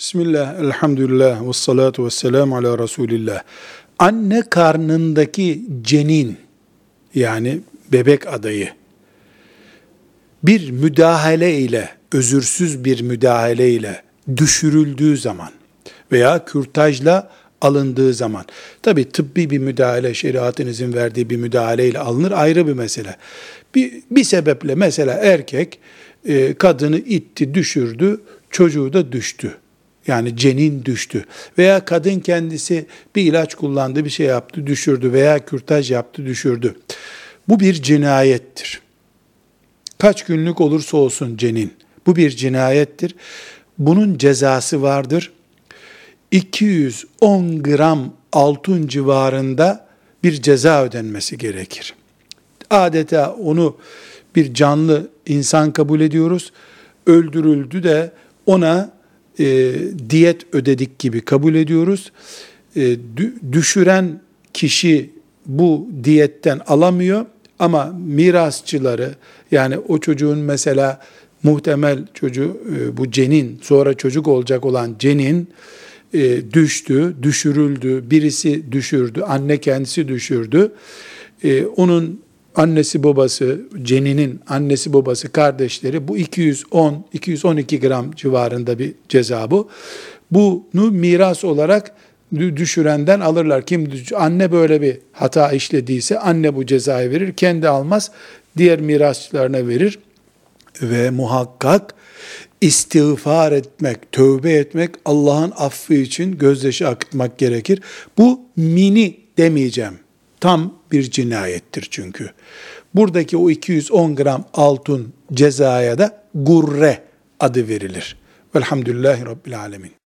Bismillah, elhamdülillah, ve salatu ve selamu ala Resulillah. Anne karnındaki cenin, yani bebek adayı, bir müdahale ile, özürsüz bir müdahale ile düşürüldüğü zaman veya kürtajla alındığı zaman, tabi tıbbi bir müdahale, şeriatın izin verdiği bir müdahale ile alınır ayrı bir mesele. Bir, bir sebeple mesela erkek e, kadını itti, düşürdü, çocuğu da düştü. Yani cenin düştü. Veya kadın kendisi bir ilaç kullandı, bir şey yaptı, düşürdü veya kürtaj yaptı, düşürdü. Bu bir cinayettir. Kaç günlük olursa olsun cenin. Bu bir cinayettir. Bunun cezası vardır. 210 gram altın civarında bir ceza ödenmesi gerekir. Adeta onu bir canlı insan kabul ediyoruz. Öldürüldü de ona e, diyet ödedik gibi kabul ediyoruz. E, düşüren kişi bu diyetten alamıyor ama mirasçıları yani o çocuğun mesela muhtemel çocuğu e, bu cenin sonra çocuk olacak olan cenin e, düştü, düşürüldü, birisi düşürdü, anne kendisi düşürdü. E, onun annesi babası, ceninin annesi babası kardeşleri bu 210 212 gram civarında bir ceza bu. Bunu miras olarak düşürenden alırlar. Kim anne böyle bir hata işlediyse anne bu cezayı verir. Kendi almaz. Diğer mirasçılarına verir. Ve muhakkak istiğfar etmek, tövbe etmek, Allah'ın affı için gözyaşı akıtmak gerekir. Bu mini demeyeceğim. Tam bir cinayettir çünkü. Buradaki o 210 gram altın cezaya da gurre adı verilir. Velhamdülillahi Rabbil Alemin.